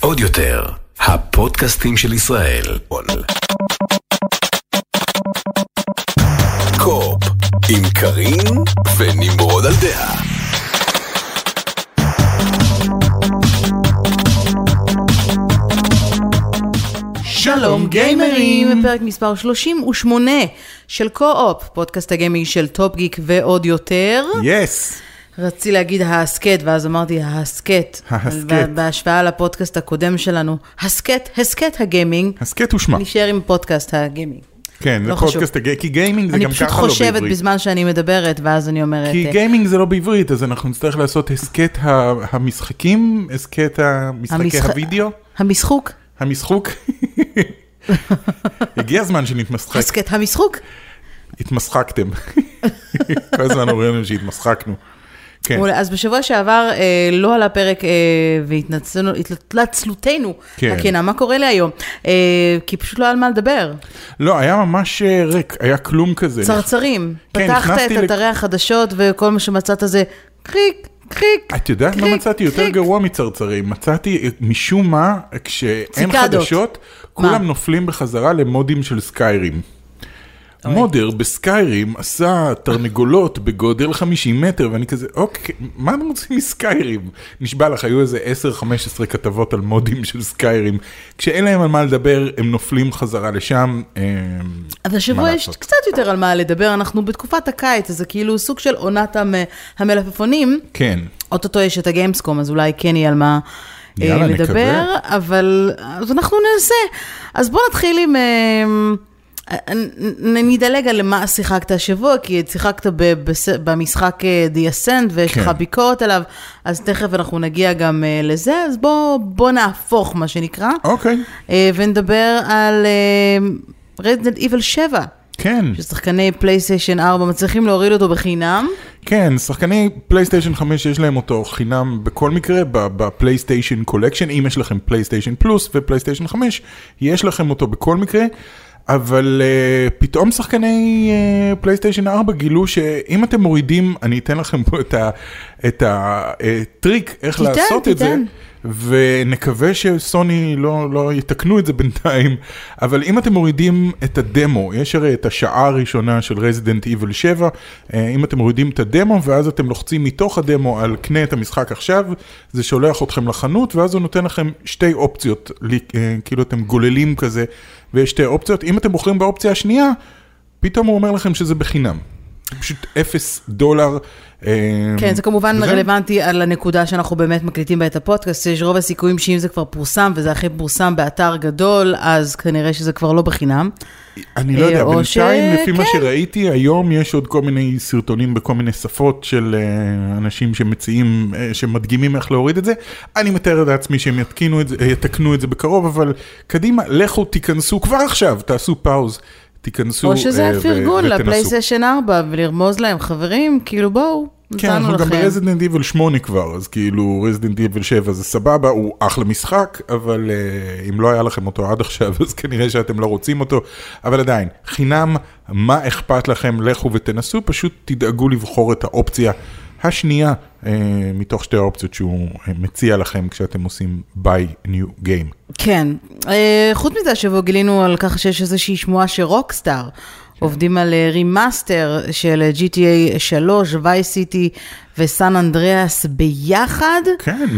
עוד יותר, הפודקאסטים של ישראל. Co-Op, עם קארין ונמרוד על דעה. שלום גיימרים, בפרק מספר 38 של Co-Op, פודקאסט הגיימינג של Top Geek ועוד יותר. Yes. רציתי להגיד ההסכת, ואז אמרתי ההסכת. ההסכת. בהשוואה לפודקאסט הקודם שלנו, הסכת, הסכת הגיימינג. הסכת ושמה. נשאר עם פודקאסט הגיימינג. כן, זה לא חשוב. פודקאסט כי גיימינג זה אני גם פשוט ככה לא חושבת בעברית. בזמן שאני מדברת, ואז אני אומרת... כי אה, גיימינג זה לא בעברית, אז אנחנו נצטרך לעשות הסכת המשחקים, הסכת המשחקי המשח- הוידאו, המשחוק? המשחוק. הגיע הזמן שנתמשחק, הסכת המשחוק? התמשחקתם. כל הזמן אומרים לנו שהתמשחקנו. כן, מעולה. אז בשבוע שעבר אה, לא עלה פרק אה, והתנצלנו, התנצלותנו כן. הכנה, מה קורה לי היום? אה, כי פשוט לא היה על מה לדבר. לא, היה ממש אה, ריק, היה כלום כזה. צרצרים. כן, פתחת את לק- אתרי החדשות וכל מה שמצאת זה קריק, קריק. את יודעת מה קריק, מצאתי יותר קריק. גרוע מצרצרים? מצאתי אה, משום מה, כשאין. חדשות, מה? כולם נופלים בחזרה למודים של סקיירים. מודר בסקיירים עשה תרנגולות בגודל 50 מטר, ואני כזה, אוקיי, מה אתם רוצים מסקיירים? נשבע לך, היו איזה 10-15 כתבות על מודים של סקיירים. כשאין להם על מה לדבר, הם נופלים חזרה לשם. אה, אז השבוע יש? קצת יותר על מה לדבר, אנחנו בתקופת הקיץ, זה כאילו סוג של עונת המ- המלפפונים. כן. אוטוטו יש את הגיימסקום, אז אולי כן יהיה על מה אה, יאללה, לדבר, נקווה. אבל אז אנחנו ננסה. אז בוא נתחיל עם... נדלג על מה שיחקת השבוע, כי שיחקת במשחק אה, The Ascent ויש כן. לך ביקורת עליו, אז תכף אנחנו נגיע גם אה, לזה, אז בוא, בוא נהפוך, מה שנקרא, אוקיי, אה, ונדבר על Resident Evil 7, כן. ששחקני פלייסטיישן 4 מצליחים להוריד אותו בחינם. כן, שחקני פלייסטיישן 5 יש להם אותו חינם בכל מקרה ב-PlayStation Collection, אם יש לכם PlayStation Plus ופלייסטיישן 5, יש לכם אותו בכל מקרה, אבל uh, פתאום שחקני uh, פלייסטיישן 4 גילו שאם אתם מורידים, אני אתן לכם פה את ה- את הטריק איך תיתן, לעשות את זה. ונקווה שסוני לא, לא יתקנו את זה בינתיים, אבל אם אתם מורידים את הדמו, יש הרי את השעה הראשונה של Resident Evil 7, אה, אם אתם מורידים את הדמו ואז אתם לוחצים מתוך הדמו על קנה את המשחק עכשיו, זה שולח אתכם לחנות ואז הוא נותן לכם שתי אופציות, אה, כאילו אתם גוללים כזה, ויש שתי אופציות, אם אתם בוחרים באופציה השנייה, פתאום הוא אומר לכם שזה בחינם. פשוט אפס דולר. אה, כן, זה כמובן וזה- רלוונטי על הנקודה שאנחנו באמת מקליטים בה את הפודקאסט, יש רוב הסיכויים שאם זה כבר פורסם, וזה הכי פורסם באתר גדול, אז כנראה שזה כבר לא בחינם. אני לא יודע, אה, בינתיים ש- לפי מה כן. שראיתי, היום יש עוד כל מיני סרטונים בכל מיני שפות של אה, אנשים שמציעים, אה, שמדגימים איך להוריד את זה. אני מתאר לעצמי שהם יתקינו את זה, יתקנו את זה בקרוב, אבל קדימה, לכו תיכנסו כבר עכשיו, תעשו pause, תיכנסו או שזה אה, ו- פרגון ותנסו. לפלייסטיישן 4, ולרמוז להם, חברים, כאילו בואו, כן, אנחנו גם לכם. ברזידנט איבל 8 כבר, אז כאילו Resident Evil 7 זה סבבה, הוא אחלה משחק, אבל uh, אם לא היה לכם אותו עד עכשיו, אז כנראה שאתם לא רוצים אותו, אבל עדיין, חינם, מה אכפת לכם, לכו ותנסו, פשוט תדאגו לבחור את האופציה השנייה uh, מתוך שתי האופציות שהוא uh, מציע לכם כשאתם עושים buy new game. כן. אה, חוץ מזה, השבוע גילינו על כך שיש איזושהי שמועה ש-Rockstar עובדים על אה, remaster של אה, GTA 3, Vice City ו-San Andreas ביחד. כן,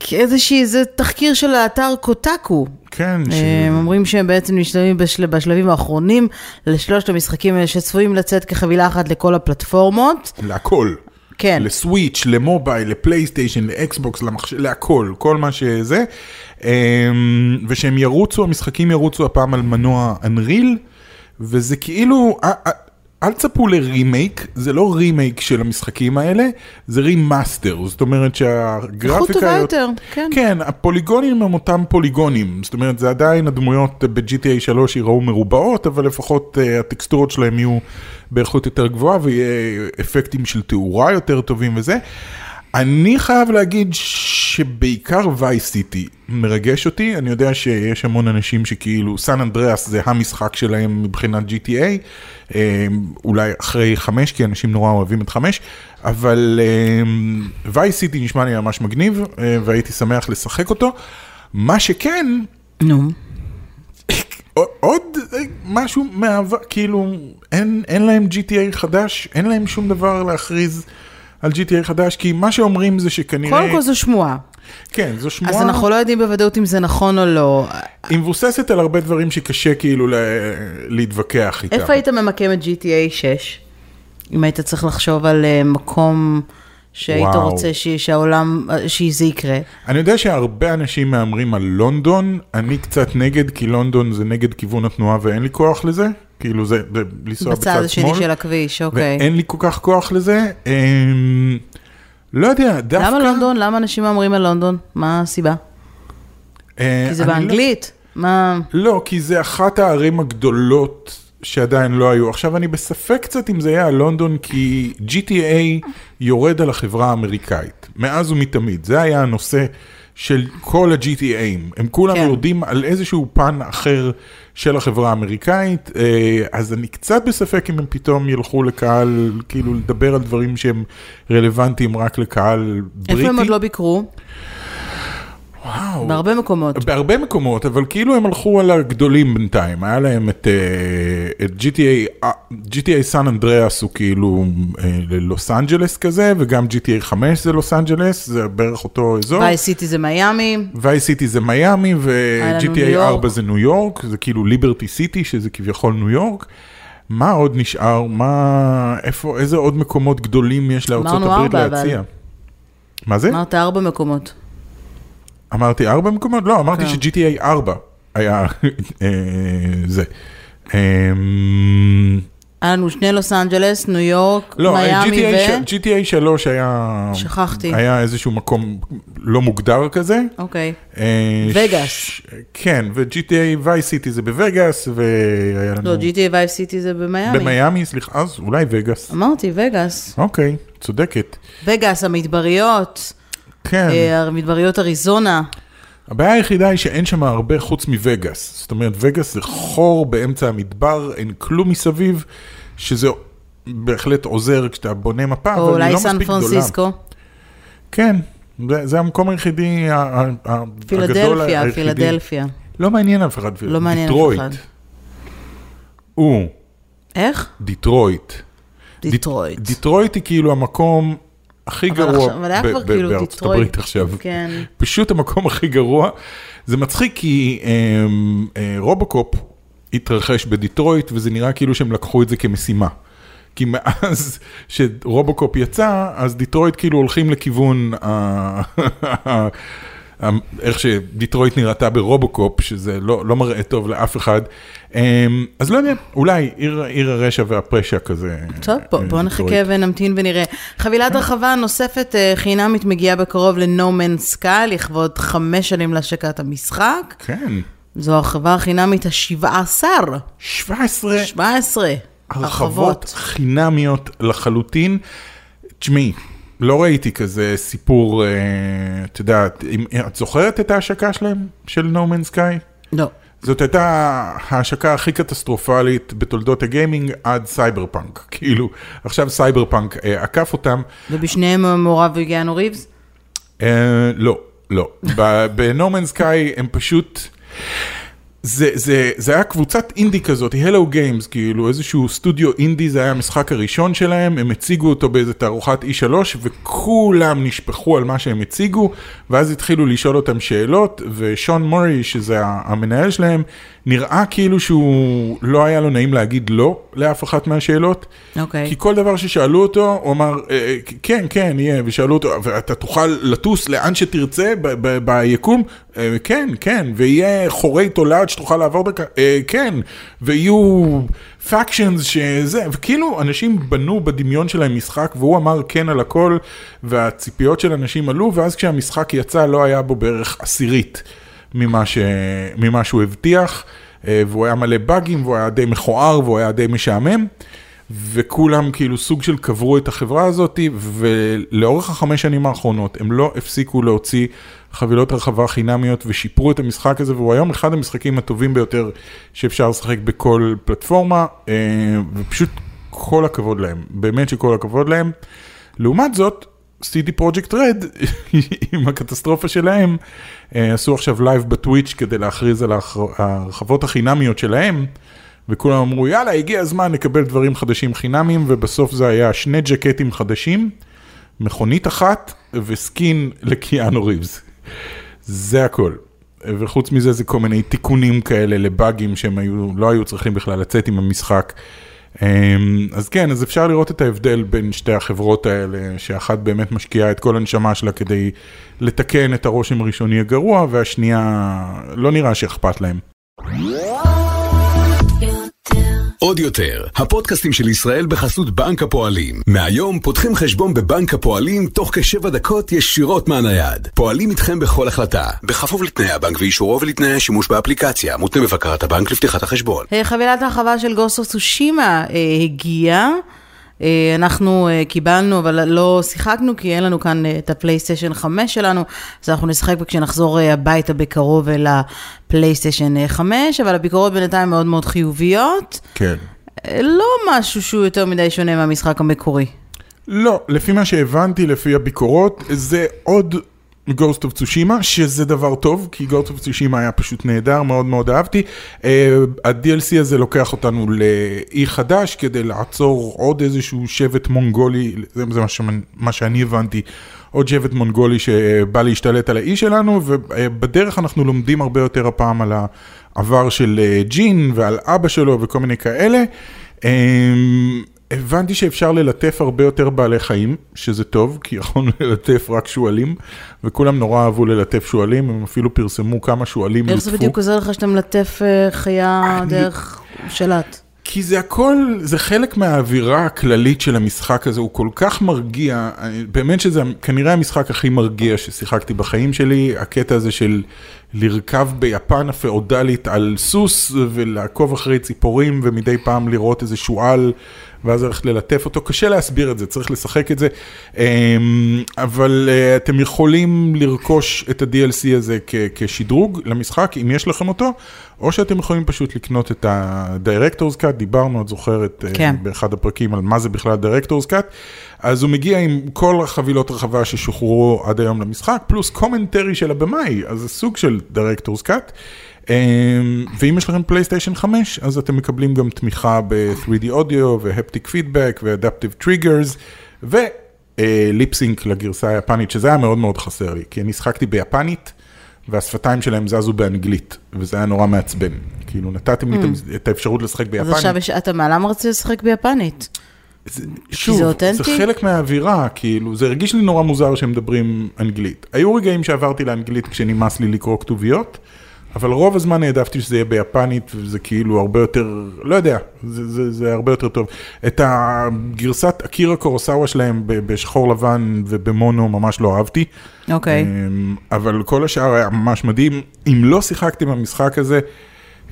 כאיזושהי, זה תחקיר של האתר Kotaku. כן, ש... הם אומרים שהם בעצם משתלבים בשל, בשלבים האחרונים לשלושת המשחקים האלה שצפויים לצאת כחבילה אחת לכל הפלטפורמות. להכל. כן. ל-Switch, ל-mobile, לפלייסטיישן, ל-Xbox, למחשב, להכל, כל מה שזה. אמ, ושהם ירוצו, המשחקים ירוצו הפעם על מנוע Unreal, וזה כאילו, אל תצפו ל-remake, זה לא רימייק של המשחקים האלה, זה remaster, זאת אומרת שהגרפיקה... איכות טובה יותר, כן. כן, הפוליגונים הם אותם פוליגונים, זאת אומרת, זה עדיין הדמויות ב-GTA 3 ייראו מרובעות, אבל לפחות uh, הטקסטורות שלהם יהיו באיכות יותר גבוהה ויהיה אפקטים של תאורה יותר טובים וזה. אני חייב להגיד. שבעיקר וייס סיטי מרגש אותי, אני יודע שיש המון אנשים שכאילו סן אנדריאס זה המשחק שלהם מבחינת GTA, אה, אולי אחרי חמש, כי אנשים נורא אוהבים את חמש, אבל וייס סיטי נשמע לי ממש מגניב, אה, והייתי שמח לשחק אותו. מה שכן, נו. עוד משהו מהעבר, כאילו, אין, אין להם GTA חדש, אין להם שום דבר להכריז על GTA חדש, כי מה שאומרים זה שכנראה... קודם כל זו שמועה. כן, זו שמועה. אז אנחנו לא יודעים בוודאות אם זה נכון או לא. היא מבוססת על הרבה דברים שקשה כאילו לה, להתווכח איתם. איפה היית ממקם את GTA 6? אם היית צריך לחשוב על uh, מקום שהיית וואו. רוצה ש... שהעולם, שזה יקרה. אני יודע שהרבה אנשים מהמרים על לונדון, אני קצת נגד, כי לונדון זה נגד כיוון התנועה ואין לי כוח לזה. כאילו זה, זה לנסוע בצד שמאל. בצד השני של הכביש, אוקיי. ואין לי כל כך כוח לזה. אמ, לא יודע, דווקא... למה לונדון? למה אנשים אומרים על לונדון? מה הסיבה? אה, כי זה לא- באנגלית? מה... לא, כי זה אחת הערים הגדולות שעדיין לא היו. עכשיו, אני בספק קצת אם זה יהיה על לונדון, כי GTA יורד על החברה האמריקאית, מאז ומתמיד. זה היה הנושא של כל ה-GTAים. הם כולם כן. יורדים על איזשהו פן אחר של החברה האמריקאית, אה, אז אני קצת בספק אם הם פתאום ילכו לקהל, כאילו לדבר על דברים שהם רלוונטיים רק לקהל בריטי. איפה הם עוד לא ביקרו? וואו. בהרבה מקומות. בהרבה מקומות, אבל כאילו הם הלכו על הגדולים בינתיים, היה להם את, אה, את GTA, אה, GTA San Andreas הוא כאילו אה, ללוס אנג'לס כזה, וגם GTA 5 זה לוס אנג'לס, זה בערך אותו אזור. וייס סיטי זה מיאמי. Vice City זה מיאמי, ו-GTA יורק. 4 זה ניו יורק, זה כאילו Liberty City, שזה כביכול ניו יורק. מה עוד נשאר? מה, איפה, איזה עוד מקומות גדולים יש לארצות הברית להציע? אבל. מה זה? אמרת ארבע מקומות. אמרתי ארבע מקומות? לא, אמרתי כן. ש-GTA 4 היה אה, זה. אמ, היה לנו שני לוס אנג'לס, ניו יורק, לא, מיאמי GTA, ו... GTA 3 היה... שכחתי. היה איזשהו מקום לא מוגדר כזה. אוקיי. אה, וגאס. ש- כן, ו-GTA Vice City זה בווגאס, והיה לנו... לא, GTA וייס סיטי זה במיאמי. במיאמי, סליחה, אז אולי וגאס. אמרתי, וגאס. אוקיי, צודקת. וגאס, המדבריות, כן. אה, המדבריות אריזונה. הבעיה היחידה היא שאין שם הרבה חוץ מווגאס. זאת אומרת, וגאס זה חור באמצע המדבר, אין כלום מסביב, שזה בהחלט עוזר כשאתה בונה מפה, או אבל היא אולי לא סן מספיק גדולה. פרנסיסקו. כן, זה, זה המקום היחידי, הגדול פילדלפיה, היחידי. פילדלפיה. לא מעניין אף אחד. לא מעניין אף דיטרויט. אחד. הוא, איך? דיטרויט. דיטרויט. דיטרויט היא כאילו המקום הכי אבל גרוע עכשיו- אבל כאילו בארצות. הברית עכשיו. כן. פשוט המקום הכי גרוע. זה מצחיק כי אמ, אה, רובוקופ התרחש בדיטרויט וזה נראה כאילו שהם לקחו את זה כמשימה. כי מאז ש-RoboCop יצא, אז דיטרויט כאילו הולכים לכיוון ה- איך שדיטרויט נראתה ב-RoboCop, שזה לא, לא מראה טוב לאף אחד. אמ, אז לא יודע, אולי עיר, עיר הרשע והפרשע כזה. טוב, בוא, אה, בוא דיטרויט. נחכה ונמתין ונראה. חבילת הרחבה נוספת אה, חינמית מגיעה בקרוב ל-No Man's Sky, לכבוד חמש שנים להשקת המשחק. כן, זו הרחבה החינמית ה-17, 17 17 הרחבות חינמיות לחלוטין. תשמעי, לא ראיתי כזה סיפור, אה, את יודעת, את זוכרת את ההשקה שלהם, של No Man's Sky? לא. זאת הייתה ההשקה הכי קטסטרופלית בתולדות הגיימינג עד סייבר פאנק. כאילו, עכשיו סייבר פאנק אה, עקף אותם. ובשניהם מעורב קיאנו ריבס? אה, לא, לא. Man's Sky הם פשוט... זה, זה, זה היה קבוצת אינדי כזאת, Hello Games, כאילו איזשהו סטודיו אינדי, זה היה המשחק הראשון שלהם, הם הציגו אותו באיזה תערוכת E3, וכולם נשפכו על מה שהם הציגו, ואז התחילו לשאול אותם שאלות, ושון מורי, שזה המנהל שלהם, נראה כאילו שהוא לא היה לו נעים להגיד לא לאף אחת מהשאלות. אוקיי. כי כל דבר ששאלו אותו, הוא אמר, "אה, אה, כן, כן, יהיה, ושאלו אותו, ואתה תוכל לטוס לאן שתרצה ביקום? "אה, כן, כן, ויהיה חורי תולעת שתוכל לעבור דקה? "אה, כן, ויהיו פאקשנס שזה, וכאילו אנשים בנו בדמיון שלהם משחק, והוא אמר כן על הכל, והציפיות של אנשים עלו, ואז כשהמשחק יצא לא היה בו בערך עשירית ממה, ש... ממה שהוא הבטיח, אה, והוא היה מלא באגים, והוא היה די מכוער, והוא היה די משעמם. וכולם כאילו סוג של קברו את החברה הזאת, ולאורך החמש שנים האחרונות הם לא הפסיקו להוציא חבילות הרחבה חינמיות ושיפרו את המשחק הזה, והוא היום אחד המשחקים הטובים ביותר שאפשר לשחק בכל פלטפורמה, אה, ופשוט כל הכבוד להם, באמת שכל הכבוד להם. לעומת זאת, CD Projekt Red, עם הקטסטרופה שלהם, אה, עשו עכשיו live ב-Twitch כדי להכריז על ההרחבות החינמיות שלהם, וכולם אמרו, יאללה, הגיע הזמן לקבל דברים חדשים חינמיים, ובסוף זה היה שני ג'קטים חדשים, מכונית אחת ו-skin לקיאנו ריבס. זה הכל. וחוץ מזה זה כל מיני תיקונים כאלה לבאגים שהם היו, לא היו צריכים בכלל לצאת עם המשחק. אמ, אז כן, אז אפשר לראות את ההבדל בין שתי החברות האלה, שאחת באמת משקיעה את כל הנשמה שלה כדי לתקן את הרושם הראשוני הגרוע, והשנייה לא נראה שאכפת להם. עוד יותר, הפודקאסטים של ישראל בחסות בנק הפועלים. מהיום פותחים חשבון בבנק הפועלים תוך כשבע דקות ישירות מהנייד. פועלים איתכם בכל החלטה, בכפוף לתנאי הבנק ואישורו ולתנאי השימוש באפליקציה, מותנה בבקרת הבנק לפתיחת החשבון. אה, חבילת ההרחבה של גוסו סושימה אה, הגיעה. אה, אנחנו אה, קיבלנו, אבל לא שיחקנו, כי אין לנו כאן אה, את הפלייסטיישן 5 שלנו, אז אנחנו נשחק כשנחזור הביתה בקרוב אל הפלייסטיישן 5, אבל הביקורות בינתיים מאוד מאוד חיוביות. כן. לא משהו שהוא יותר מדי שונה מהמשחק המקורי. לא, לפי מה שהבנתי, לפי הביקורות, זה עוד Ghost of Tsushima, שזה דבר טוב, כי Ghost of Tsushima היה פשוט נהדר, מאוד מאוד אהבתי. Uh, ה-DLC הזה לוקח אותנו לאי חדש כדי לעצור עוד איזשהו שבט מונגולי, זה, מה, ש... מה שאני הבנתי, עוד שבט מונגולי שבא להשתלט על האי שלנו, ובדרך אנחנו לומדים הרבה יותר הפעם על העבר של אה, ג'ין ועל אבא שלו וכל מיני כאלה. Um, הבנתי שאפשר ללטף הרבה יותר בעלי חיים, שזה טוב, כי יכולנו ללטף רק שועלים, וכולם נורא אהבו ללטף שועלים, הם אפילו פרסמו כמה שועלים לטפו. איך זה בדיוק עוזר לך שאתה מלטף אה, חיה דרך שלט? כי זה הכל, זה חלק מהאווירה הכללית של המשחק הזה, הוא כל כך מרגיע, באמת שזה כנראה המשחק הכי מרגיע ששיחקתי בחיים שלי, הקטע הזה של לרכב ביפן הפאודלית על סוס ולעקוב אחרי ציפורים ומדי פעם לראות איזה שועל ואז ללכת ללטף אותו, קשה להסביר את זה, צריך לשחק את זה, אמ, אבל אה, אתם יכולים לרכוש את ה-DLC הזה כשדרוג למשחק, אם יש לכם אותו, או שאתם יכולים פשוט לקנות את ה-Director's Cut, דיברנו, את זוכרת, אה, כן. באחד הפרקים על מה זה בכלל Director's Cut, אז הוא מגיע עם כל החבילות הרחבה ששוחררו עד היום למשחק, פלוס commentary של הבמאי, אז זה סוג של Director's Cut. אמ, ואם יש לכם פלייסטיישן 5, אז אתם מקבלים גם תמיכה ב-3D אודיו והפטיק פידבק ואדפטיב טריגרס וליפסינק לגרסה היפנית, שזה היה מאוד מאוד חסר לי, כי אני שחקתי ביפנית. והשפתיים שלהם זזו באנגלית, וזה היה נורא מעצבן. כאילו, נתתם לי mm. את האפשרות לשחק ביפנית. אז עכשיו התאמה, למה רצית לשחק ביפנית? זה, שוב, זה, זה חלק מהאווירה, כאילו, זה הרגיש לי נורא מוזר שהם מדברים אנגלית. היו רגעים שעברתי לאנגלית כשנמאס לי לקרוא כתוביות, אבל רוב הזמן העדפתי שזה יהיה ביפנית, וזה כאילו הרבה יותר, לא יודע, זה, זה, זה הרבה יותר טוב. את הגרסת אקירה קורוסאווה שלהם בשחור לבן ובמונו ממש לא אהבתי. אוקיי. Okay. אמ, אבל כל השאר היה ממש מדהים. אם לא שיחקתם במשחק הזה,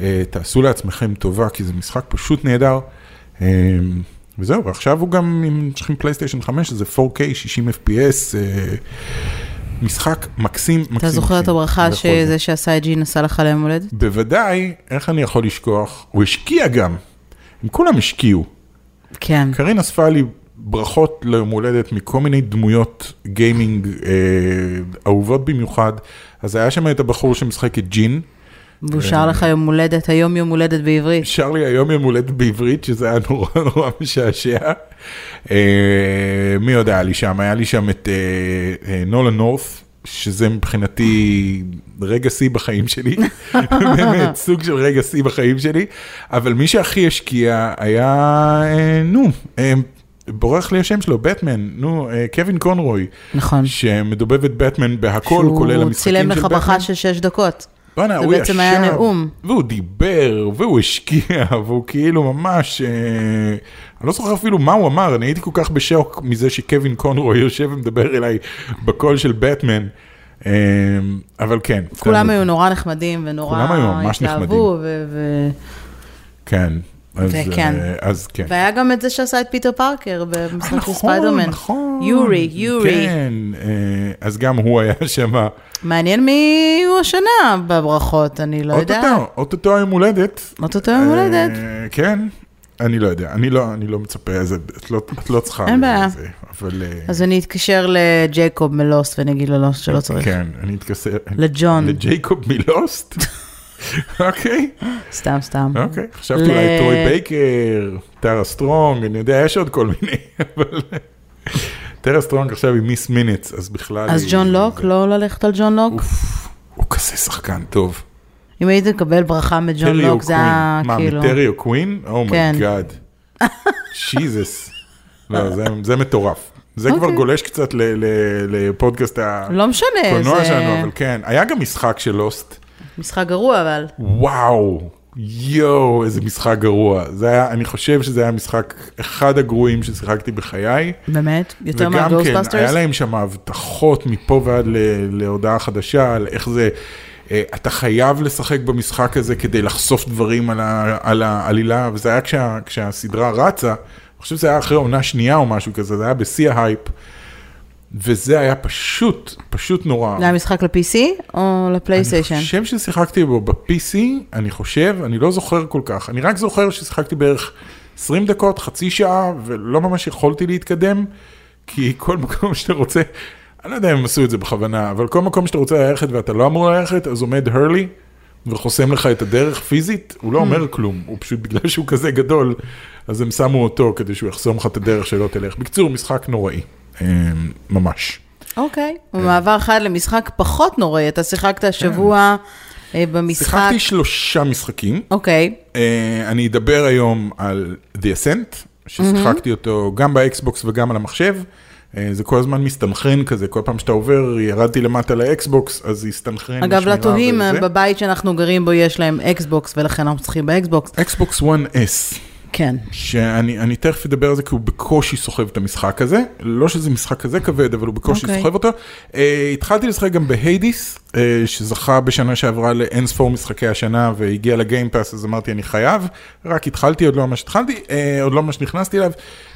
אה, תעשו לעצמכם טובה, כי זה משחק פשוט נהדר. אמ, וזהו, ועכשיו הוא גם, אם יש לכם פלייסטיישן 5, זה 4K, 60 FPS. משחק מקסים, מקסים. אתה זוכר את הברכה שזה שעשה את ג'ין עשה לך ליום הולדת? בוודאי, איך אני יכול לשכוח? הוא השקיע גם. הם כולם השקיעו. כן. קרין אספה לי ברכות ליום הולדת מכל מיני דמויות גיימינג אה, אהובות במיוחד. אז היה שם את הבחור שמשחק את ג'ין. והוא שר לך יום הולדת, היום יום הולדת בעברית. שר לי היום יום הולדת בעברית, שזה היה נורא נורא משעשע. אה, מי עוד היה לי שם? היה לי שם את אה, אה, נולה נורף, שזה מבחינתי רגע שיא בחיים שלי, באמת סוג של רגע שיא בחיים שלי, אבל מי שהכי השקיע היה, נו, בורח לי השם שלו, בטמן, נו, קווין קונרוי. נכון. שמדובב את בטמן בהכל, כולל המשחקים של בטמן. שהוא צילם לך ברכה של שש דקות. בואנה, הוא ישב, זה בעצם היה נאום. והוא דיבר, והוא השקיע, והוא כאילו ממש, אה, אני לא זוכר אפילו מה הוא אמר, אני הייתי כל כך בשוק מזה שקווין קונרו יושב ומדבר אליי בקול של בטמן. אה, אבל כן. כולם היו נורא נחמדים ונורא התלהבו. ו... ו... כן, אז, וכן. אה, אז כן. והיה גם את זה שעשה את פיטר פארקר במשחק נכון, ספיידרמן. נכון. יורי, יורי. כן, אה, אז גם הוא היה שם. מעניין מי הוא השנה בברכות, אני לא יודעת. אוטוטו, אוטוטו היום הולדת. אוטוטו יום הולדת. אה, כן, אני לא יודע, אני לא, אני לא מצפה, אז את לא, את לא צריכה. אין בעיה. זה, אבל... אז אני אתקשר לג'ייקוב מ Lost ואני אגיד לו לא, שלא צריך. כן, אני אתקשר. לג'ון. לג'ייקוב מ Lost? אוקיי, סתם, סתם. אוקיי. חשבתי אולי טרוי בייקר, טרה סטרונג, אני יודע, יש עוד כל מיני, אבל... טרה סטרונג עכשיו היא Miss Minutes, אז בכלל... אז ג'ון לוק, לא ללכת על ג'ון לוק? הוא כזה שחקן טוב. אם היית מקבל ברכה מג'ון לוק, זה? היה מה, כאילו... מטרי או קווין? Oh כן. Oh my God. שיזס. לא, זה- מטורף. זה כבר אוקיי. גולש קצת לפודקאסט לא משנה, הקולנוע זה שלנו, אבל כן. היה גם משחק של לוסט. משחק גרוע, אבל. וואו, יואו, איזה משחק גרוע. זה היה, אני חושב שזה היה משחק אחד הגרועים ששיחקתי בחיי. באמת? יותר וגם כן, היה מהגוסטבאסטרס? להם שם הבטחות מפה ועד ל- להודעה חדשה על איך זה, אה, אתה חייב לשחק במשחק הזה כדי לחשוף דברים על, ה, על העלילה, וזה היה כשה, כשהסדרה רצה, אני חושב שזה היה אחרי עונה שנייה או משהו כזה, זה היה בשיא ההייפ, וזה היה פשוט, פשוט נורא. זה היה משחק ל-PC או לפלייסטיישן? אני חושב ששיחקתי בו ב-PC, אני חושב, אני לא זוכר כל כך, אני רק זוכר ששיחקתי בערך 20 דקות, חצי שעה, ולא ממש יכולתי להתקדם, כי כל מקום שאתה רוצה, אני לא יודע אם הם עשו את זה בכוונה, אבל כל מקום שאתה רוצה ללכת ואתה לא אמור ללכת, אז עומד הרלי וחוסם לך את הדרך פיזית, הוא לא אומר כלום, הוא פשוט בגלל שהוא כזה גדול, אז הם שמו אותו כדי שהוא יחסום לך את הדרך שלא תלך. בקיצור, משחק נוראי, ממש. אוקיי. במעבר אחד למשחק פחות נוראי, אתה שיחקת השבוע אה, במשחק... שיחקתי שלושה משחקים. אוקיי. אה, אני אדבר היום על The Ascent, ששיחקתי אותו גם באקסבוקס וגם על המחשב. אה, זה כל הזמן מסתנכרן כזה, כל פעם שאתה עובר, ירדתי למטה לאקסבוקס, אז הסתנכרן. אגב, לתוהים. בבית שאנחנו גרים בו יש להם אקסבוקס, ולכן אנחנו צריכים באקסבוקס. אקסבוקס 1S, כן. שאני אני תכף אדבר על זה כי הוא בקושי סוחב את המשחק הזה, לא שזה משחק כזה כבד, אבל הוא בקושי אוקיי. סוחב אותו. אה, התחלתי לשחק גם ב Hades, אה, שזכה בשנה שעברה לאין ספור משחקי השנה והגיע ל Game Pass, אז אמרתי אני חייב, רק התחלתי, עוד לא ממש התחלתי, אה, עוד לא ממש נכנסתי אליו,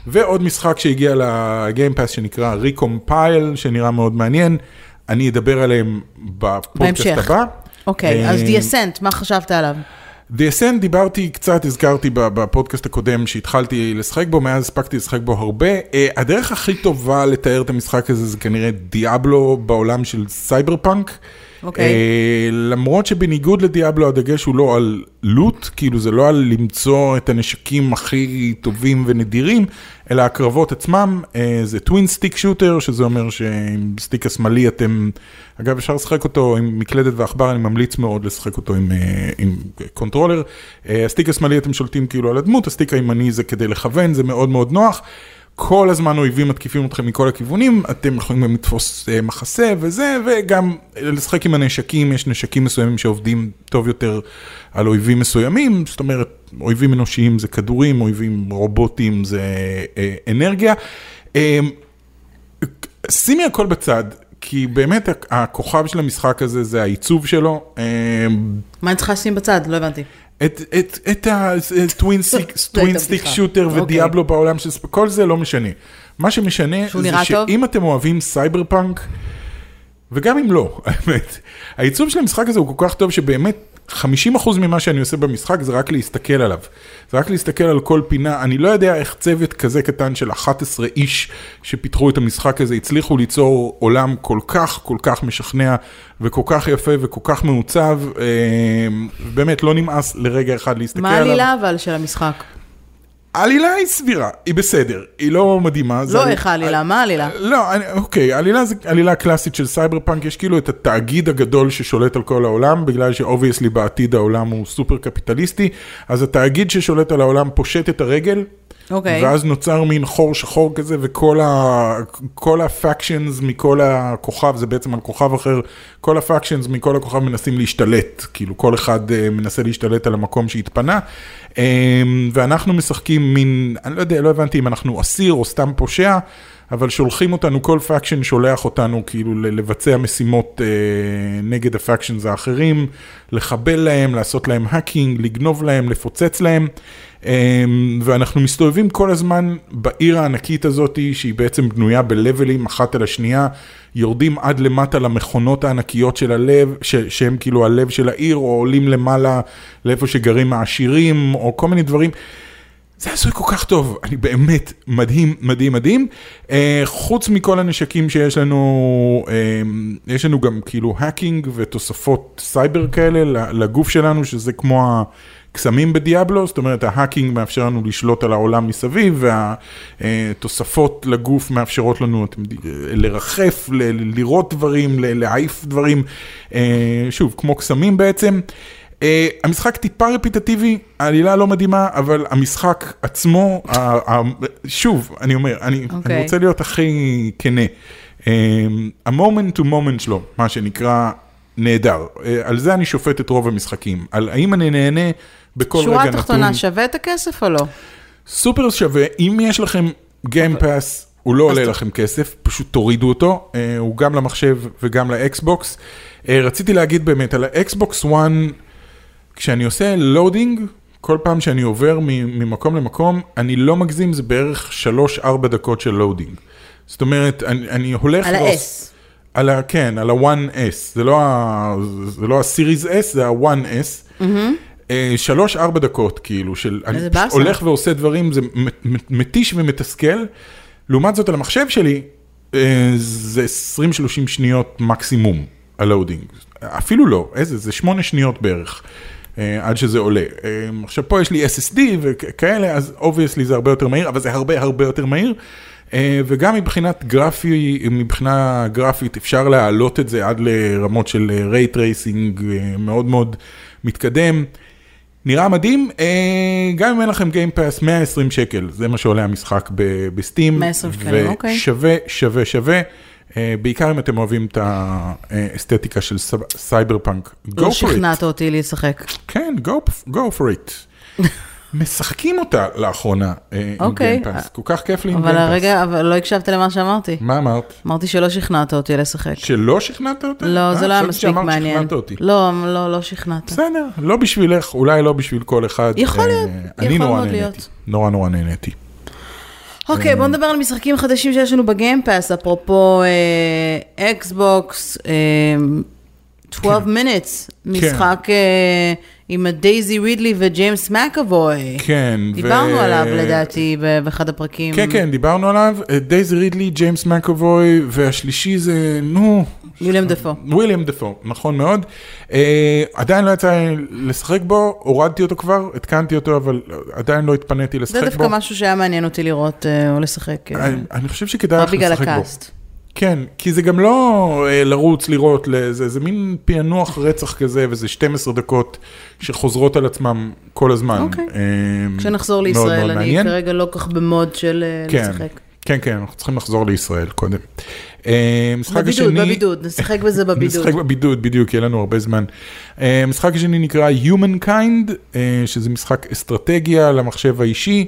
ועוד משחק שהגיע ל Game Pass שנקרא Recompile, שנראה מאוד מעניין, אני אדבר עליהם בפודקאסט. הבא. אוקיי, אה, אז Ascent, מה חשבת עליו? The Ascent דיברתי קצת, הזכרתי בפודקאסט הקודם שהתחלתי לשחק בו, מאז הספקתי לשחק בו הרבה. Uh, הדרך הכי טובה לתאר את המשחק הזה זה כנראה דיאבלו בעולם של סייבר פאנק. אוקיי. אה, למרות שבניגוד לדיאבלו הדגש הוא לא על loot, כאילו זה לא על למצוא את הנשקים הכי טובים ונדירים, אלא הקרבות עצמם, אה, זה twin stick shooter, שזה אומר שעם stick השמאלי אתם, אגב אפשר לשחק אותו עם מקלדת ועכבר, אני ממליץ מאוד לשחק אותו עם, אה, עם controller. ה stick השמאלי אתם שולטים כאילו על הדמות, ה stick הימני זה כדי לכוון, זה מאוד מאוד נוח. כל הזמן אויבים מתקיפים אתכם מכל הכיוונים, אתם יכולים גם לתפוס אה, מחסה וזה, וגם לשחק עם הנשקים, יש נשקים מסוימים שעובדים טוב יותר על אויבים מסוימים, זאת אומרת, אויבים אנושיים זה כדורים, אויבים רובוטים זה אה, אנרגיה. אה, שימי הכל בצד, כי באמת הכוכב של המשחק הזה זה העיצוב שלו. אה, מה אני צריכה לשים בצד? לא הבנתי. את, את, את ה twin stick בדיחה. shooter אוקיי. ודיאבלו בעולם של. כל זה לא משנה. מה שמשנה זה? שאם אתם אוהבים סייבר פאנק, וגם אם לא, האמת, העיצוב של המשחק הזה הוא כל כך טוב שבאמת 50% ממה שאני עושה במשחק זה רק להסתכל עליו. זה רק להסתכל על כל פינה. אני לא יודע איך צוות כזה קטן של 11 איש שפיתחו את המשחק הזה הצליחו ליצור עולם כל כך כל כך משכנע וכל כך יפה וכל כך מעוצב. אה, באמת לא נמאס לרגע אחד להסתכל מה עליו. העלילה אבל של המשחק? העלילה היא סבירה, היא בסדר, היא לא מדהימה. לא איך העלילה, מה העלילה? לא, אני, אוקיי, העלילה זה עלילה קלאסית של סייבר פאנק, יש כאילו את התאגיד הגדול ששולט על כל העולם, בגלל ש obviously בעתיד העולם הוא סופר קפיטליסטי, אז התאגיד ששולט על העולם פושט את הרגל, אוקיי. ואז נוצר מין חור שחור כזה, וכל ה- כל ה factions מכל הכוכב, זה בעצם על כוכב אחר, כל ה factions מכל הכוכב מנסים להשתלט, כאילו כל אחד אה, מנסה להשתלט על המקום שהתפנה, אה, ואנחנו משחקים מין, אני לא יודע, לא הבנתי אם אנחנו אסיר או סתם פושע, אבל שולחים אותנו, כל faction שולח אותנו כאילו לבצע משימות אה, נגד ה factions האחרים, לחבל להם, לעשות להם האקינג, לגנוב להם, לפוצץ להם. אה, ואנחנו מסתובבים כל הזמן בעיר הענקית הזאת, שהיא בעצם בנויה בלבלים אחת על השנייה, יורדים עד למטה למכונות הענקיות של הלב, ש- שהם כאילו הלב של העיר, או עולים למעלה לאיפה שגרים העשירים, או כל מיני דברים. זה עשוי כל כך טוב, אני באמת מדהים, מדהים, מדהים. אה, חוץ מכל הנשקים שיש לנו, אה, יש לנו גם כאילו hacking ותוספות סייבר כאלה לגוף שלנו, שזה כמו הקסמים בדיאבלו, זאת אומרת ה hacking מאפשר לנו לשלוט על העולם מסביב, והתוספות לגוף מאפשרות לנו לרחף, לראות דברים, להעיף דברים, אה, שוב, כמו קסמים בעצם. Uh, המשחק טיפה רפיטטיבי, העלילה לא מדהימה, אבל המשחק עצמו, ה- ה- שוב, אני אומר, אני, okay. אוקיי. אני רוצה להיות הכי כנה. Uh, ה moment to moment שלו, מה שנקרא, נהדר. Uh, על זה אני שופט את רוב המשחקים. על האם אני נהנה בכל רגע שורה נתון. תחתונה, שווה את הכסף או לא? סופר שווה, אם יש לכם Game Pass, הוא לא עולה לכם כסף, פשוט תורידו אותו, אה, הוא גם למחשב וגם לאקסבוקס. אה, רציתי להגיד באמת, על האקסבוקס 1, כשאני עושה loading, כל פעם שאני עובר ממקום למקום, אני לא מגזים, זה בערך 3-4 דקות של loading. זאת אומרת, אני, אני הולך... על ה-S. על ה... כן, על ה-1S, זה לא ה- זה לא ה-Series S, זה ה-1S. אה, שלוש-ארבע דקות, כאילו, של... אני פשוט. הולך ועושה דברים, זה מת- מת- מתיש ומתסכל. לעומת זאת, על המחשב שלי, אה, זה 20-30 שניות מקסימום, ה-loading. אפילו לא, איזה, זה שמונה שניות בערך. אה, עד שזה עולה. אה, עכשיו פה יש לי SSD וכאלה, אז obviously זה הרבה יותר מהיר, אבל זה הרבה הרבה יותר מהיר. אה, וגם מבחינת גרפי, מבחינה גרפית אפשר להעלות את זה עד לרמות של ray tracing מאוד מאוד מתקדם. נראה מדהים, אה, גם אם אין לכם Game Pass 120 שקל, זה מה שעולה המשחק ב-Steam. 120 שקלים, אוקיי. ושווה, שווה, שווה. אה, בעיקר אם אתם אוהבים את האסתטיקה של סייברפאנק. Go לא for it. שכנעת אותי לשחק. כן, go, for it. משחקים אותה לאחרונה אה, עם אוקיי. Game Pass, כל כך כיף לי עם אבל Game Pass. הרגע, אבל לא הקשבת למה שאמרתי. מה אמרת? אמרתי שלא שכנעת אותי לשחק. שלא שכנעת אותה? לא, אה, זה לא היה מספיק מעניין. אותי. לא, לא, לא שכנעת. בסדר, לא בשבילך, אולי לא בשביל כל אחד. יכול להיות, יכול אני נורא מאוד נהניתי. להיות. נורא נורא נהניתי. אוקיי, בוא נדבר על משחקים חדשים שיש לנו ב-Game Pass, אפרופו Xbox, 12 minutes, משחק אה, עם דייזי רידלי וג'יימס מקאבוי. כן. ו- דיברנו עליו לדעתי באחד הפרקים. כן, כן, דיברנו עליו. אה, דייזי רידלי, ג'יימס מקאבוי, והשלישי זה, נו, ויליאם דפו. וויליאם דפו, נכון מאוד. אה, עדיין לא יצא לי לשחק בו, הורדתי אותו כבר, התקנתי אותו, אבל עדיין לא התפניתי לשחק זה בו. דווקא משהו שהיה מעניין אותי לראות אה, או לשחק. אה, אני, אני חושב שכדאי רק לך בגלל לשחק בו. הקאסט. כן, כי זה גם לא אה, לרוץ, לראות, לזה, זה מין פענוח רצח כזה, וזה 12 דקות שחוזרות על עצמם כל הזמן. אוקיי. אה, כשנחזור מאוד לישראל, מאוד אני מעניין. כרגע לא כך במוד של אה, כן, לשחק. כן, כן, אנחנו צריכים לחזור לישראל קודם. אה, משחק בבידוד, השני... בבידוד, נשחק בזה בבידוד. נשחק בבידוד, בדיוק, יהיה לנו הרבה זמן. אה, המשחק השני נקרא Humankind, שזה משחק אסטרטגיה למחשב האישי,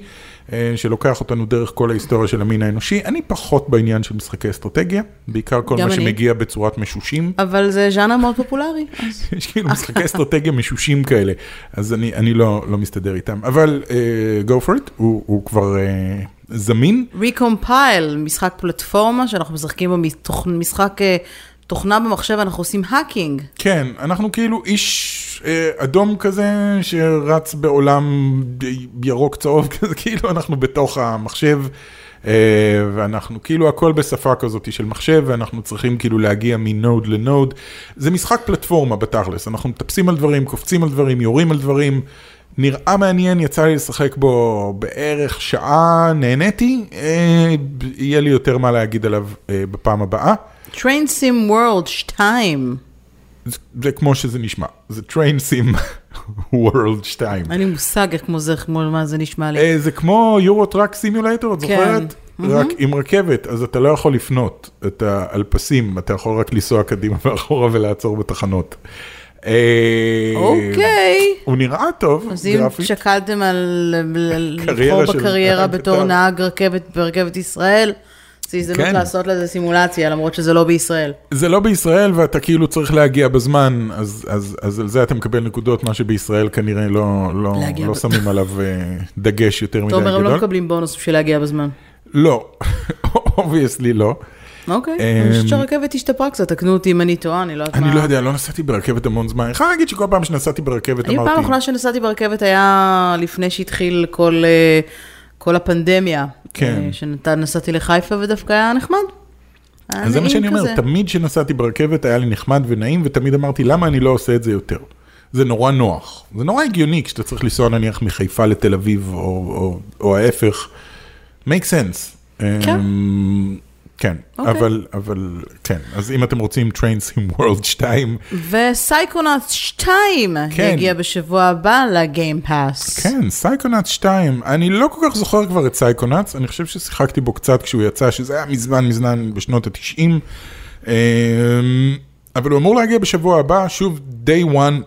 שלוקח אותנו דרך כל ההיסטוריה של המין האנושי. אני פחות בעניין של משחקי אסטרטגיה, בעיקר כל מה אני. שמגיע בצורת משושים. אבל זה ז'אנר מאוד פופולרי. יש כאילו משחקי אסטרטגיה משושים כאלה, אז אני, אני לא, לא מסתדר איתם. אבל uh, go for it, הוא, הוא כבר uh, זמין. Recompile, משחק פלטפורמה שאנחנו משחקים בו משחק אה, תוכנה במחשב, אנחנו עושים hacking. כן, אנחנו כאילו איש אה, אדום כזה שרץ בעולם ירוק צהוב כזה, כאילו אנחנו בתוך המחשב, אה, ואנחנו כאילו הכל בשפה כזאת של מחשב, ואנחנו צריכים כאילו להגיע מנוד לנוד. זה משחק פלטפורמה בתכלס, אנחנו מטפסים על דברים, קופצים על דברים, יורים על דברים. נראה מעניין, יצא לי לשחק בו בערך שעה, נהניתי, אה, יהיה לי יותר מה להגיד עליו אה, בפעם הבאה. Train Sim World 2. זה, זה כמו שזה נשמע, זה Train Sim World 2. אין לי מושג איך כמו זה, כמו מה זה נשמע לי. אה, זה כמו יורו טראק סימולטור, את כן. זוכרת? רק עם רכבת, אז אתה לא יכול לפנות את ה- על פסים, אתה יכול רק לנסוע קדימה ואחורה ולעצור בתחנות. אה, אוקיי. הוא נראה טוב, אז אם גרפית. שקלתם על ל- ל- קריירה לבחור בקריירה בתור. נהג רכבת ברכבת ישראל, זו הזדמנות כן. לעשות לזה סימולציה, למרות שזה לא בישראל. זה לא בישראל ואתה כאילו צריך להגיע בזמן, אז, אז, אז על זה אתה מקבל נקודות, מה שבישראל כנראה לא, לא, לא ב- שמים עליו אה, דגש יותר מדי אתה אומר, הם לא גדול. מקבלים בונוס בשביל להגיע בזמן. לא, obviously לא. אוקיי, אמ, אני חושבת שהרכבת השתפרה קצת, תקנו אותי אם אני טועה, אני לא יודעת מה. אני לא יודע, לא נסעתי ברכבת המון זמן. אני יכול להגיד שכל פעם שנסעתי ברכבת אני פעם אמרתי, האחרונה שנסעתי ברכבת היה לפני שהתחיל כל, אה, כל הפנדמיה. כן. אה, שנסעתי לחיפה ודווקא היה נחמד. היה אז זה מה שאני אומר, כזה. תמיד כשנסעתי ברכבת היה לי נחמד ונעים, ותמיד אמרתי, למה אני לא עושה את זה יותר? זה נורא נוח. זה נורא הגיוני כשאתה צריך לנסוע נניח מחיפה לתל אביב, או, או, או ההפך. make sense. כן. אמ, כן, אוקיי. אבל, אבל, כן, אז אם אתם רוצים Train Sim World 2, וסייקונאוט 2 כן. יגיע בשבוע הבא ל-Game Pass. כן, Psychonauts 2, אני לא כל כך זוכר כבר את Psychonauts, אני חושב ששיחקתי בו קצת כשהוא יצא, שזה היה מזמן מזמן בשנות ה-90, אבל הוא אמור להגיע בשבוע הבא, שוב, day one,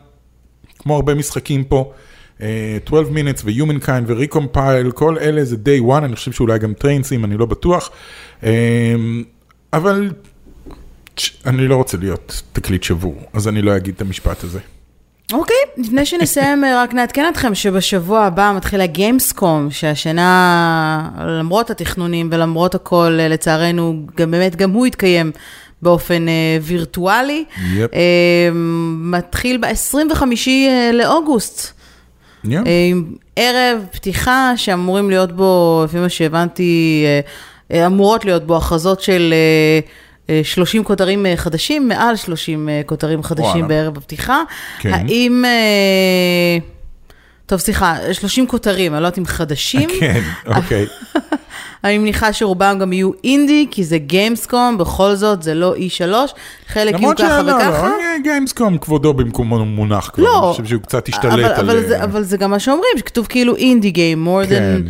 כמו הרבה משחקים פה, 12 minutes ו-Humankind ו-Recompile, כל אלה זה day one, אני חושב שאולי גם Train Sim, אני לא בטוח, אה, אבל אני לא רוצה להיות תקליט שבור, אז אני לא אגיד את המשפט הזה. אוקיי, לפני שנסיים, אה, רק נעדכן אתכם שבשבוע הבא מתחיל ה-Gamescom, שהשנה, למרות התכנונים ולמרות הכל, אה, לצערנו, גם באמת, גם הוא יתקיים באופן אה, וירטואלי. יפ. אה, מתחיל ב-25 לאוגוסט. Yeah. אה, עם ערב פתיחה שאמורים להיות בו, לפי מה שהבנתי, אה, אה, אמורות להיות בו הכרזות של אה, אה, 30 כותרים חדשים, מעל 30 אה, כותרים חדשים וואלה. בערב הפתיחה. כן. האם... אה, טוב, סליחה, 30 כותרים, אני לא יודעת אם חדשים. כן, אוקיי. אני מניחה שרובם גם יהיו אינדי, כי זה גיימסקום, בכל זאת, זה לא E3, חלק יהיו למרות ככה שלא, וככה. לא, גיימסקום כבודו במקומו מונח כבר, לא, אני חושב שהוא קצת השתלט אבל, על... אבל, אה, זה, אבל זה גם מה שאומרים, שכתוב כאילו אינדי גיים, more כן.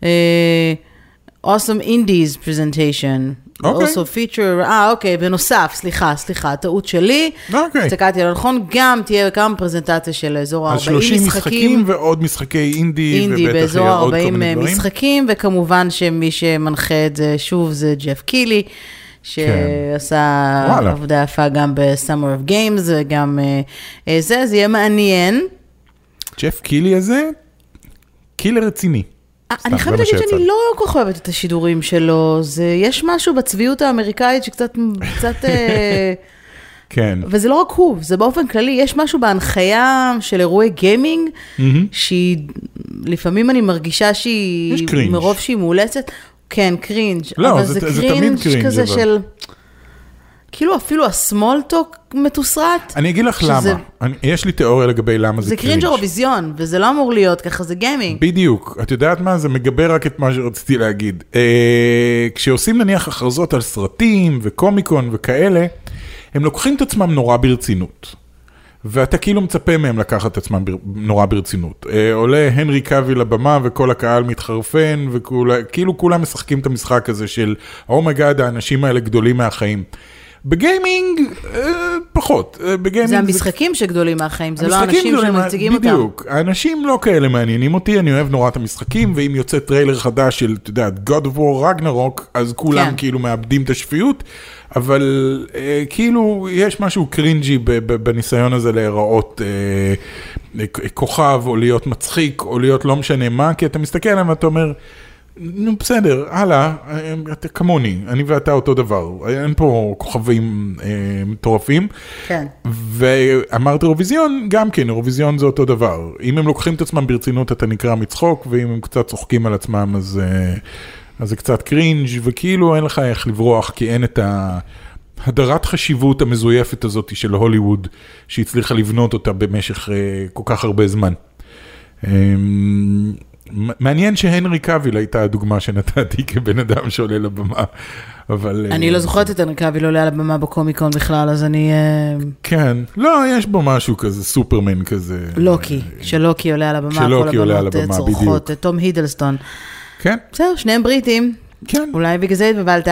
than uh, awesome indies presentation. אוקיי. also feature, אה אוקיי, בנוסף, סליחה, סליחה, טעות שלי. אוקיי. הסתכלתי על הנכון, גם תהיה גם פרזנטציה של אזור אז ה-40 30 משחקים. משחקים ועוד משחקי אינדי, אינדי ובטח באזור יהיה עוד כל ה-40 מיני דברים. משחקים, וכמובן שמי שמנחה את זה שוב זה ג'ף קילי, שעשה כן. עבודה יפה גם ב-Summer of Games וגם אה, אה, זה, זה יהיה מעניין. ג'ף קילי הזה, קילר רציני. אה, אני חייבת מה להגיד שאני. לא כל כך אוהבת את השידורים שלו, זה, יש משהו בצביעות האמריקאית שקצת, קצת, אה, כן. וזה לא רק הוא, זה באופן כללי, יש משהו בהנחיה של אירועי גיימינג, שהיא, לפעמים אני מרגישה יש שהיא, cringe. מרוב שהיא מאולצת, כן, cringe, לא, אבל זה- זה, זה תמיד cringe cringe, כזה אבל. של, כאילו אפילו ה-small talk מתוסרט, אני אגיד לך שזה- למה. אני- יש לי תיאוריה לגבי למה זה זה cringe. cringe אירוויזיון, וזה לא אמור להיות ככה, זה גיימינג. בדיוק, את יודעת מה? זה מגבה רק את מה שרציתי להגיד. אה, כשעושים נניח הכרזות על סרטים וקומיקון וכאלה, הם לוקחים את עצמם נורא ברצינות. ואתה כאילו מצפה מהם לקחת את עצמם בר, נורא ברצינות. אה, עולה הנרי קאביל לבמה וכל הקהל מתחרפן, וכאילו כולם משחקים את המשחק הזה של oh my god, האנשים האלה גדולים מהחיים. בגיימינג, אה, פחות. אה, בגיימינג זה המשחקים שגדולים מהחיים, זה לא האנשים שמציגים אותם. בדיוק, האנשים לא כאלה מעניינים אותי, אני אוהב נורא את המשחקים, ואם יוצא טריילר חדש של, אתה יודע, God of War Ragnarok, אז כולם כן. כאילו מאבדים את השפיות, אבל אה, כאילו יש משהו קרינג'י בניסיון הזה להיראות אה, אה, כוכב, או להיות מצחיק, או להיות לא משנה מה, כי אתה מסתכל עליהם ואתה אומר, נו בסדר, הלאה, אה, אתה כמוני, אני ואתה אותו דבר, אין פה כוכבים אה, מטורפים. כן. ואמרת אירוויזיון, גם כן, אירוויזיון זה אותו דבר. אם הם לוקחים את עצמם ברצינות, אתה נקרא מצחוק, ואם הם קצת צוחקים על עצמם, אז, אה, אז זה קצת cringe, וכאילו אין לך איך לברוח, כי אין את ההדרת חשיבות המזויפת הזאת של הוליווד, שהצליחה לבנות אותה במשך אה, כל כך הרבה זמן. אה, מעניין שהנרי קאביל הייתה הדוגמה שנתתי כבן אדם שעולה לבמה, אבל... אה, אני לא זוכרת את הנרי קאביל עולה על הבמה בקומיקון בכלל, אז אני... אה, כן, לא, יש בו משהו כזה, סופרמן כזה. לוקי, שלוקי עולה על הבמה, שלוקי עולה על אה, הבמה, בדיוק. אה, תום הידלסטון. כן, בסדר, שניהם בריטים, כן. אולי בגלל זה התבלבלת.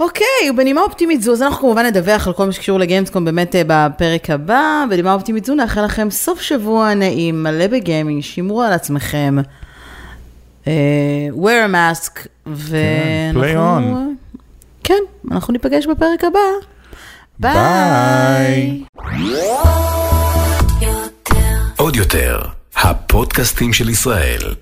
אוקיי, ובנימה אופטימית זו, אז אנחנו כמובן נדווח על כל מה שקשור לגיימסקום באמת אה, בפרק הבא. בנימה אופטימית זו נאחל לכם סוף שבוע נעים, מלא בגיימינג, שמרו על עצמכם. אה, wear a mask, כן, play ואנחנו... on. כן, אנחנו ניפגש בפרק הבא. ביי. עוד יותר, הפודקאסטים של ישראל.